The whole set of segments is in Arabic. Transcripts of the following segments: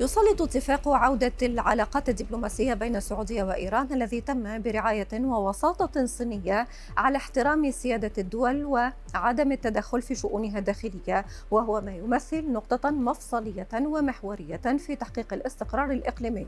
يسلط اتفاق عودة العلاقات الدبلوماسية بين السعودية وإيران الذي تم برعاية ووساطة صينية على احترام سيادة الدول وعدم التدخل في شؤونها الداخلية وهو ما يمثل نقطة مفصلية ومحورية في تحقيق الاستقرار الإقليمي.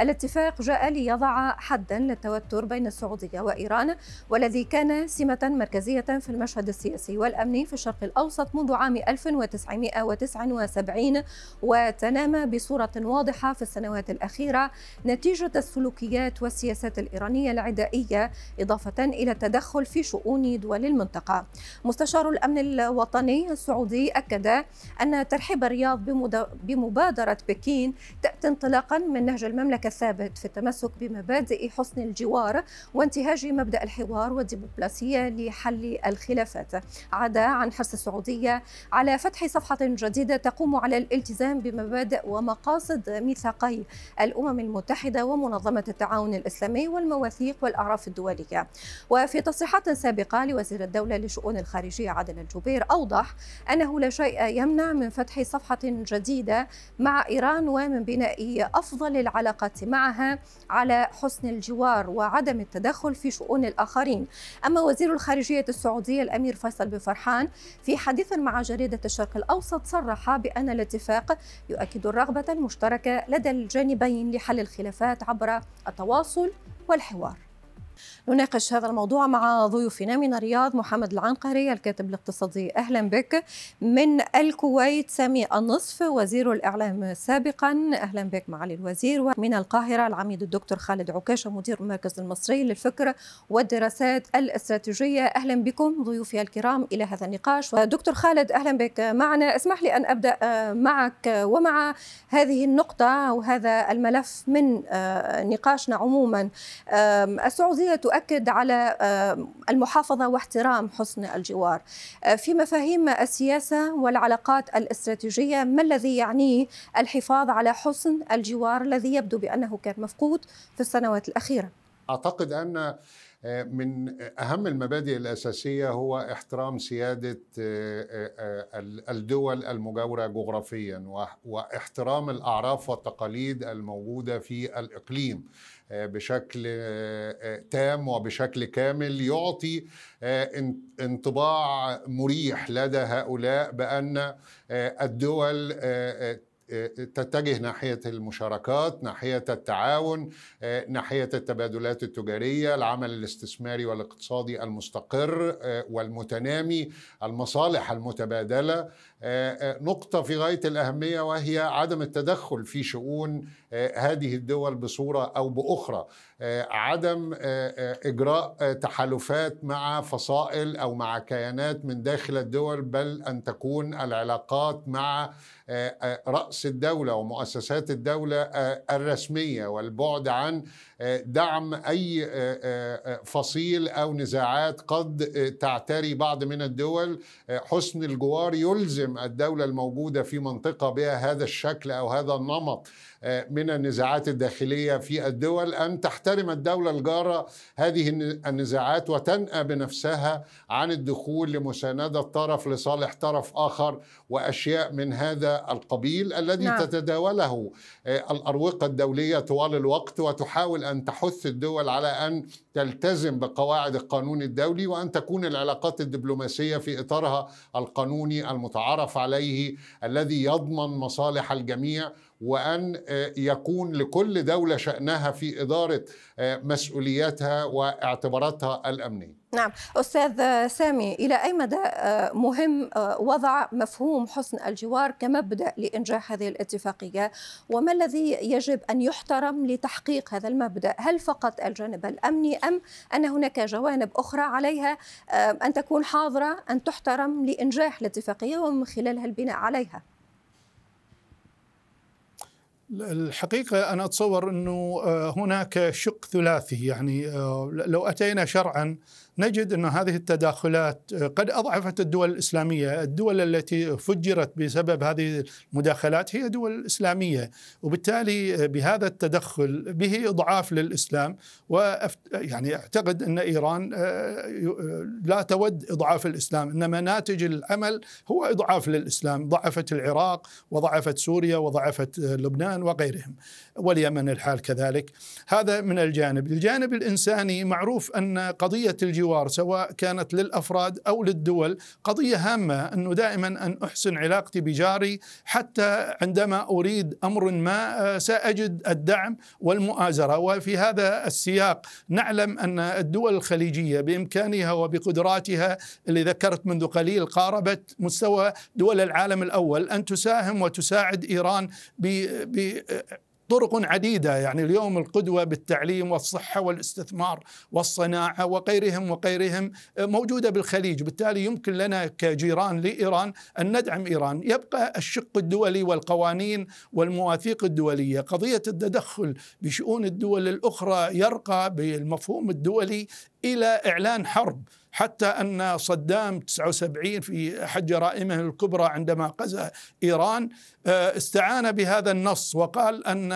الاتفاق جاء ليضع حدا للتوتر بين السعودية وإيران والذي كان سمة مركزية في المشهد السياسي والأمني في الشرق الأوسط منذ عام 1979 وتنامى بصورة واضحة في السنوات الأخيرة نتيجة السلوكيات والسياسات الإيرانية العدائية إضافة إلى التدخل في شؤون دول المنطقة. مستشار الأمن الوطني السعودي أكد أن ترحيب الرياض بمبادرة بكين تأتي انطلاقا من نهج المملكة الثابت في التمسك بمبادئ حسن الجوار وانتهاج مبدأ الحوار والدبلوماسية لحل الخلافات. عدا عن حرص السعودية على فتح صفحة جديدة تقوم على الالتزام بمبادئ ومقاصد مقاصد ميثاقي الأمم المتحدة ومنظمة التعاون الإسلامي والمواثيق والأعراف الدولية. وفي تصريحات سابقة لوزير الدولة لشؤون الخارجية عادل الجبير أوضح أنه لا شيء يمنع من فتح صفحة جديدة مع إيران ومن بناء أفضل العلاقات معها على حسن الجوار وعدم التدخل في شؤون الآخرين. أما وزير الخارجية السعودية الأمير فيصل بن فرحان في حديث مع جريدة الشرق الأوسط صرح بأن الاتفاق يؤكد الرغبة المشتركة لدى الجانبين لحل الخلافات عبر التواصل والحوار. نناقش هذا الموضوع مع ضيوفنا من الرياض محمد العنقري الكاتب الاقتصادي. أهلا بك. من الكويت سامي النصف وزير الإعلام سابقا. أهلا بك معالي الوزير. ومن القاهرة العميد الدكتور خالد عكاشه مدير المركز المصري للفكر والدراسات الاستراتيجية. أهلا بكم ضيوفي الكرام إلى هذا النقاش. دكتور خالد أهلا بك معنا. اسمح لي أن أبدأ معك. ومع هذه النقطة أو هذا الملف من نقاشنا عموما تؤكد على المحافظة واحترام حسن الجوار. في مفاهيم السياسة والعلاقات الاستراتيجية ما الذي يعنيه الحفاظ على حسن الجوار الذي يبدو بأنه كان مفقود في السنوات الأخيرة؟ أعتقد أن من أهم المبادئ الأساسية هو احترام سيادة الدول المجاورة جغرافيا واحترام الأعراف والتقاليد الموجودة في الإقليم بشكل تام وبشكل كامل يعطي انطباع مريح لدى هؤلاء بأن الدول تتجه ناحية المشاركات، ناحية التعاون، ناحية التبادلات التجارية، العمل الاستثماري والاقتصادي المستقر والمتنامي، المصالح المتبادلة، نقطة في غاية الأهمية وهي عدم التدخل في شؤون هذه الدول بصورة أو بأخرى، عدم إجراء تحالفات مع فصائل أو مع كيانات من داخل الدول بل أن تكون العلاقات مع رأس الدولة ومؤسسات الدولة الرسمية والبعد عن دعم أي فصيل أو نزاعات قد تعتري بعض من الدول. حسن الجوار يلزم الدولة الموجودة في منطقة بها هذا الشكل أو هذا النمط. من النزاعات الداخلية في الدول أن تحترم الدولة الجارة هذه النزاعات وتنأى بنفسها عن الدخول لمساندة طرف لصالح طرف آخر وأشياء من هذا القبيل الذي نعم. تتداوله الأروقة الدولية طوال الوقت وتحاول أن تحث الدول على أن تلتزم بقواعد القانون الدولي وأن تكون العلاقات الدبلوماسية في إطارها القانوني المتعارف عليه الذي يضمن مصالح الجميع وأن يكون لكل دولة شأنها في إدارة مسؤولياتها واعتباراتها الأمنية. نعم. أستاذ سامي إلى أي مدى مهم وضع مفهوم حسن الجوار كمبدأ لإنجاح هذه الاتفاقية؟ وما الذي يجب أن يحترم لتحقيق هذا المبدأ؟ هل فقط الجانب الأمني أم أن هناك جوانب أخرى عليها أن تكون حاضرة أن تحترم لإنجاح الاتفاقية ومن خلالها البناء عليها؟ الحقيقة أنا أتصور أنه هناك شق ثلاثي يعني لو أتينا شرعا نجد أن هذه التداخلات قد أضعفت الدول الإسلامية. الدول التي فجرت بسبب هذه المداخلات هي دول إسلامية وبالتالي بهذا التدخل به إضعاف للإسلام. ويعني أعتقد أن إيران لا تود إضعاف الإسلام إنما ناتج العمل هو إضعاف للإسلام. ضعفت العراق وضعفت سوريا وضعفت لبنان وغيرهم. واليمن الحال كذلك. هذا من الجانب. الجانب الإنساني معروف أن قضية الجوار سواء كانت للأفراد أو للدول. قضية هامة أنه دائما أن أحسن علاقتي بجاري حتى عندما أريد أمر ما سأجد الدعم والمؤازرة. وفي هذا السياق نعلم أن الدول الخليجية بإمكانها وبقدراتها اللي ذكرت منذ قليل قاربت مستوى دول العالم الأول. أن تساهم وتساعد إيران ب طرق عديدة يعني اليوم القدوة بالتعليم والصحة والاستثمار والصناعة وغيرهم وغيرهم موجودة بالخليج، بالتالي يمكن لنا كجيران لإيران أن ندعم إيران، يبقى الشق الدولي والقوانين والمواثيق الدولية، قضية التدخل بشؤون الدول الأخرى يرقى بالمفهوم الدولي إلى إعلان حرب. حتى أن صدام 79 في أحد جرائمه الكبرى عندما غزا إيران استعان بهذا النص وقال أن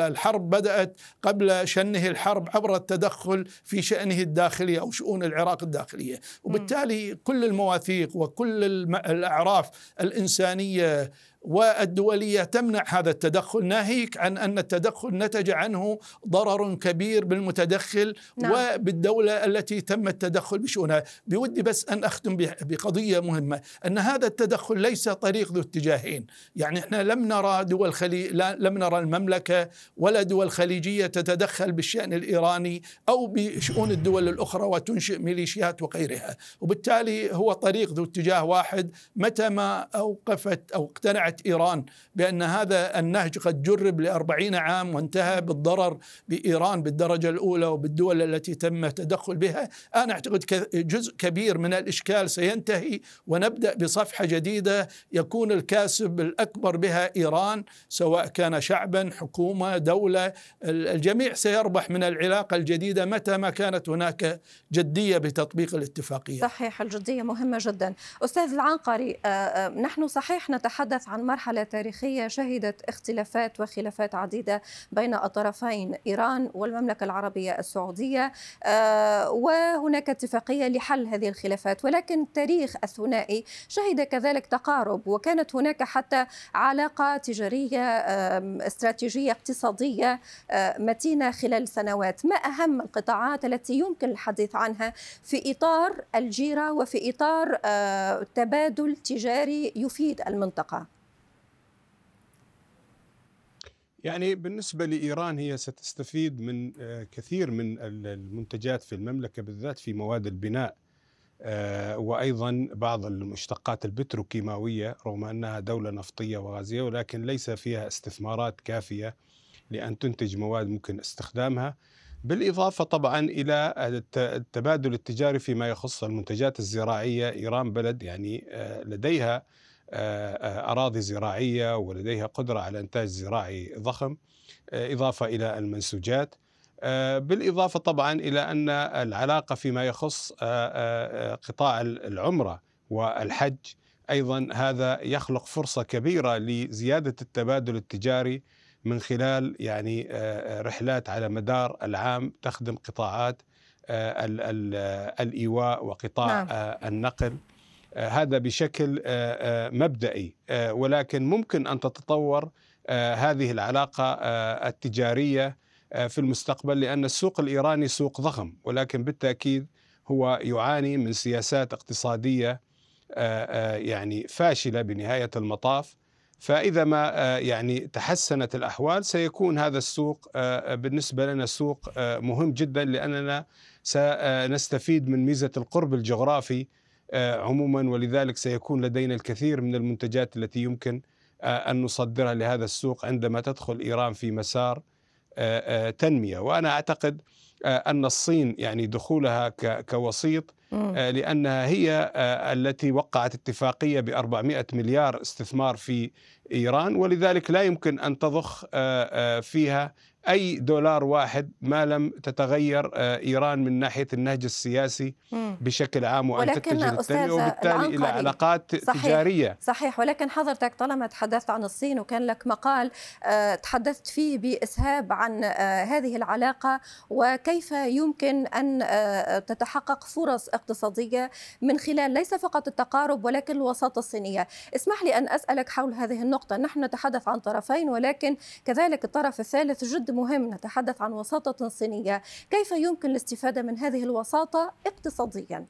الحرب بدأت قبل شنه الحرب عبر التدخل في شأنه الداخلي أو شؤون العراق الداخلية وبالتالي كل المواثيق وكل الأعراف الإنسانية والدولية تمنع هذا التدخل. ناهيك عن أن التدخل نتج عنه ضرر كبير بالمتدخل نعم. وبالدولة التي تم التدخل بشؤونها. بودي بس أن أختم بقضية مهمة. أن هذا التدخل ليس طريق ذو اتجاهين. يعني إحنا لم نرى دول خلي... لم نرى المملكة ولا دول خليجية تتدخل بالشأن الإيراني أو بشؤون الدول الأخرى وتنشئ ميليشيات وغيرها. وبالتالي هو طريق ذو اتجاه واحد متى ما أوقفت أو اقتنعت قناعة إيران بأن هذا النهج قد جرب لأربعين عام وانتهى بالضرر بإيران بالدرجة الأولى وبالدول التي تم التدخل بها. أنا أعتقد جزء كبير من الإشكال سينتهي ونبدأ بصفحة جديدة يكون الكاسب الأكبر بها إيران سواء كان شعبا حكومة دولة. الجميع سيربح من العلاقة الجديدة متى ما كانت هناك جدية بتطبيق الاتفاقية. صحيح الجدية مهمة جدا. أستاذ العنقري نحن صحيح نتحدث عن مرحلة تاريخية شهدت اختلافات وخلافات عديدة بين الطرفين إيران والمملكة العربية السعودية آه، وهناك اتفاقية لحل هذه الخلافات. ولكن التاريخ الثنائي شهد كذلك تقارب وكانت هناك حتى علاقة تجارية استراتيجية اقتصادية آه، متينة خلال سنوات. ما أهم القطاعات التي يمكن الحديث عنها؟ في إطار الجيرة وفي إطار آه، تبادل تجاري يفيد المنطقة. يعني بالنسبة لإيران هي ستستفيد من آه، كثير من المنتجات في المملكة بالذات في مواد البناء. آه، وأيضا بعض المشتقات البتروكيماوية رغم أنها دولة نفطية وغازية ولكن ليس فيها استثمارات كافية لأن تنتج مواد ممكن استخدامها. بالإضافة طبعا إلى التبادل التجاري فيما يخص المنتجات الزراعية. إيران بلد يعني آه، لديها أراضي زراعية ولديها قدرة على إنتاج زراعي ضخم آه، إضافة إلى المنسوجات بالإضافة طبعا إلى أن العلاقة فيما يخص قطاع العمرة والحج أيضا هذا يخلق فرصة كبيرة لزيادة التبادل التجاري من خلال يعني رحلات على مدار العام تخدم قطاعات الإيواء وقطاع نعم. النقل آه، هذا بشكل آه، آه، مبدئي. ولكن ممكن أن تتطور هذه العلاقة التجارية في المستقبل لأن السوق الإيراني سوق ضخم. ولكن بالتأكيد هو يعاني من سياسات اقتصادية يعني فاشلة بنهاية المطاف. فإذا ما يعني تحسنت الأحوال سيكون هذا السوق بالنسبة لنا سوق مهم جدا لأننا سنستفيد من ميزة القرب الجغرافي آه، عموما ولذلك سيكون لدينا الكثير من المنتجات التي يمكن آه، أن نصدرها لهذا السوق عندما تدخل إيران في مسار آه، تنمية. وأنا اعتقد أن الصين يعني دخولها كوسيط لأنها هي التي وقعت اتفاقية ب 400 مليار استثمار في إيران ولذلك لا يمكن أن تضخ فيها أي دولار واحد ما لم تتغير آه، إيران من ناحية النهج السياسي بشكل عام وأن تتجه للتنميه وبالتالي إلى علاقات صحيح تجارية. صحيح ولكن حضرتك طالما تحدثت عن الصين وكان لك مقال آه، تحدثت فيه بإسهاب عن آه، هذه العلاقة وكيف يمكن أن تتحقق فرص اقتصادية من خلال ليس فقط التقارب ولكن الوساطة الصينية؟ اسمح لي أن أسألك حول هذه النقطة. نحن نتحدث عن طرفين ولكن كذلك الطرف الثالث جد مهم. نتحدث عن وساطة صينية. كيف يمكن الاستفادة من هذه الوساطة اقتصاديا؟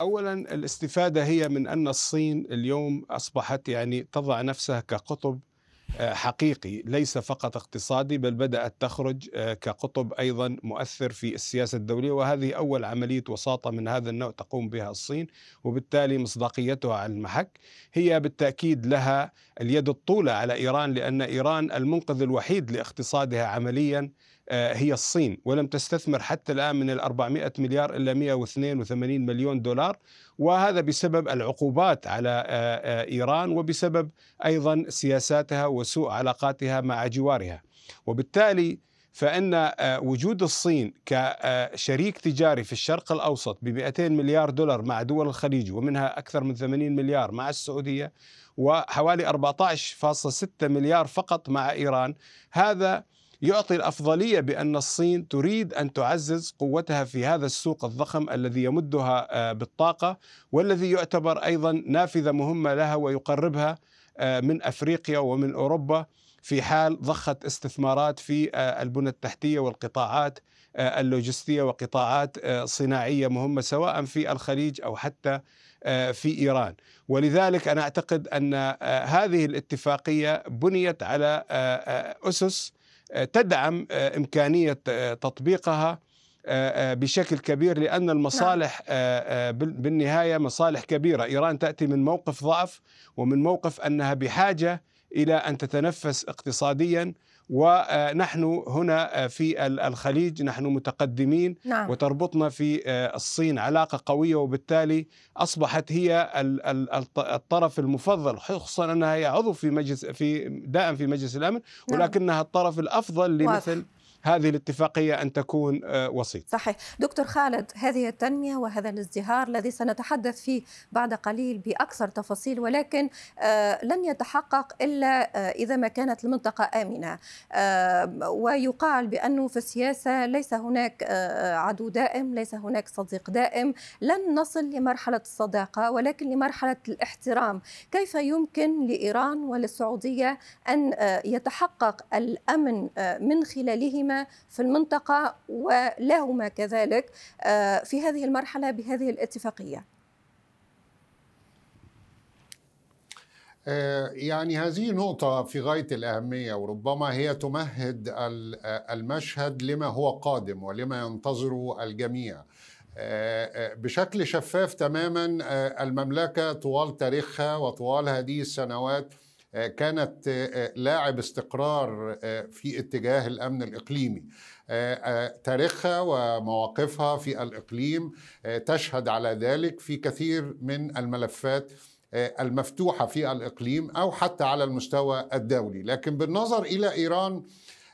اولا الاستفادة هي من أن الصين اليوم أصبحت يعني تضع نفسها كقطب آه، حقيقي ليس فقط اقتصادي بل بدأت تخرج آه، كقطب أيضا مؤثر في السياسة الدولية وهذه أول عملية وساطة من هذا النوع تقوم بها الصين وبالتالي مصداقيتها على المحك. هي بالتأكيد لها اليد الطولى على إيران لأن إيران المنقذ الوحيد لاقتصادها عمليا آه، هي الصين ولم تستثمر حتى الآن من ال 400 مليار إلا 182 مليون دولار وهذا بسبب العقوبات على آه، آه، إيران وبسبب أيضا سياساتها وسوء علاقاتها مع جوارها. وبالتالي فإن وجود الصين كشريك تجاري في الشرق الأوسط ب 200 مليار دولار مع دول الخليج ومنها أكثر من 80 مليار مع السعودية وحوالي 14.6 مليار فقط مع إيران هذا يعطي الأفضلية بأن الصين تريد أن تعزز قوتها في هذا السوق الضخم الذي يمدها آه، بالطاقة والذي يعتبر أيضا نافذة مهمة لها ويقربها آه، من أفريقيا ومن أوروبا في حال ضخت استثمارات في آه، البنى التحتية والقطاعات اللوجستية وقطاعات صناعية مهمة سواء في الخليج أو حتى في إيران، ولذلك أنا أعتقد أن هذه الاتفاقية بنيت على أسس تدعم آه، إمكانية آه، تطبيقها آه، بشكل كبير لأن المصالح نعم. بالنهاية مصالح كبيرة، إيران تأتي من موقف ضعف ومن موقف أنها بحاجة إلى أن تتنفس اقتصاديا ونحن هنا في الخليج نحن متقدمين نعم. وتربطنا في الصين علاقة قوية وبالتالي أصبحت هي الطرف المفضل خصوصا أنها هي عضو في مجلس في دائم في مجلس الأمن نعم. ولكنها الطرف الأفضل لمثل هذه الاتفاقية أن تكون آه، وسيط. صحيح. دكتور خالد هذه التنمية وهذا الازدهار الذي سنتحدث فيه بعد قليل بأكثر تفاصيل ولكن آه، لن يتحقق إلا آه، إذا ما كانت المنطقة آمنة. ويقال بأنه في السياسة ليس هناك عدو دائم ليس هناك صديق دائم. لن نصل لمرحلة الصداقة ولكن لمرحلة الاحترام. كيف يمكن لإيران وللسعودية أن يتحقق الأمن من خلالهما؟ في المنطقة ولهما كذلك آه، في هذه المرحلة بهذه الاتفاقية. آه، يعني هذه نقطة في غاية الأهمية وربما هي تمهد المشهد لما هو قادم ولما ينتظره الجميع. آه، بشكل شفاف تماما المملكة طوال تاريخها وطوال هذه السنوات آه، كانت آه، لاعب استقرار آه، في اتجاه الأمن الإقليمي. تاريخها ومواقفها في الإقليم تشهد على ذلك في كثير من الملفات المفتوحة في الإقليم أو حتى على المستوى الدولي. لكن بالنظر إلى إيران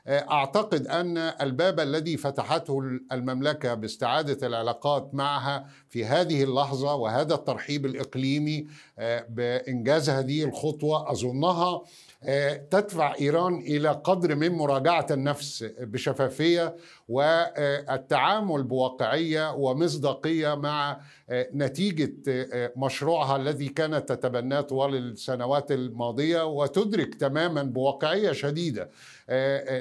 أعتقد أن الباب الذي فتحته المملكة باستعادة العلاقات معها في هذه اللحظة وهذا الترحيب الإقليمي آه، بإنجاز هذه الخطوة أظنها آه، تدفع إيران إلى قدر من مراجعة النفس بشفافية والتعامل بواقعية ومصداقية مع آه، نتيجة مشروعها الذي كانت تتبناه طوال السنوات الماضية وتدرك تماما بواقعية شديدة.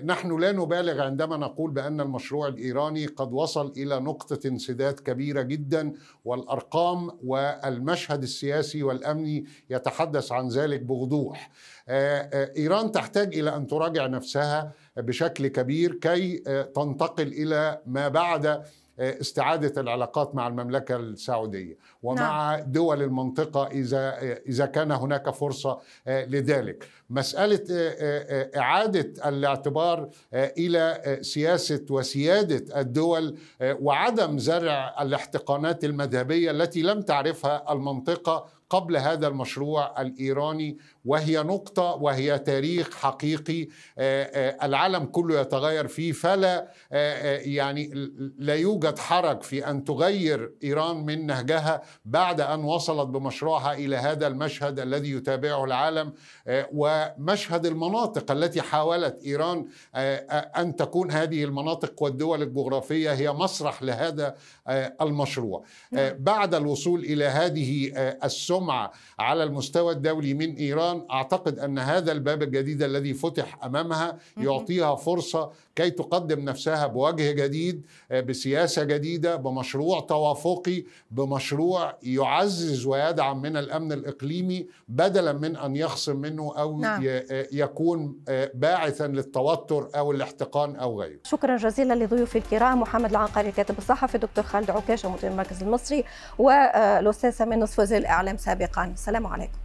نحن لا نبالغ عندما نقول بأن المشروع الإيراني قد وصل إلى نقطة انسداد كبيرة جدا والأرقام والمشهد السياسي والأمني يتحدث عن ذلك بوضوح. آه، آه، إيران تحتاج إلى أن تراجع نفسها بشكل كبير كي آه، تنتقل إلى ما بعد استعادة العلاقات مع المملكة السعودية ومع نعم. دول المنطقة إذا إذا كان هناك فرصة لذلك مسألة إعادة الاعتبار إلى سياسة وسيادة الدول وعدم زرع الاحتقانات المذهبية التي لم تعرفها المنطقة قبل هذا المشروع الإيراني وهي نقطة وهي تاريخ حقيقي آه، آه، العالم كله يتغير فيه. فلا آه، يعني لا يوجد حرج في أن تغير إيران من نهجها بعد أن وصلت بمشروعها إلى هذا المشهد الذي يتابعه العالم. ومشهد المناطق التي حاولت إيران أن تكون هذه المناطق والدول الجغرافية هي مسرح لهذا المشروع. نعم. بعد الوصول إلى هذه السمعة على المستوى الدولي من أعتقد أن هذا الباب الجديد الذي فتح أمامها يعطيها فرصة كي تقدم نفسها بوجه جديد آه، بسياسة جديدة بمشروع توافقي بمشروع يعزز ويدعم من الأمن الإقليمي بدلا من أن يخصم منه أو نعم. آه، يكون آه، باعثا للتوتر أو الاحتقان أو غيره. شكرا جزيلا لضيوفي الكرام محمد العنقري الكاتب الصحفي دكتور خالد عكاشه مدير المركز المصري والأستاذ سامي نصف وزير الإعلام سابقا السلام عليكم.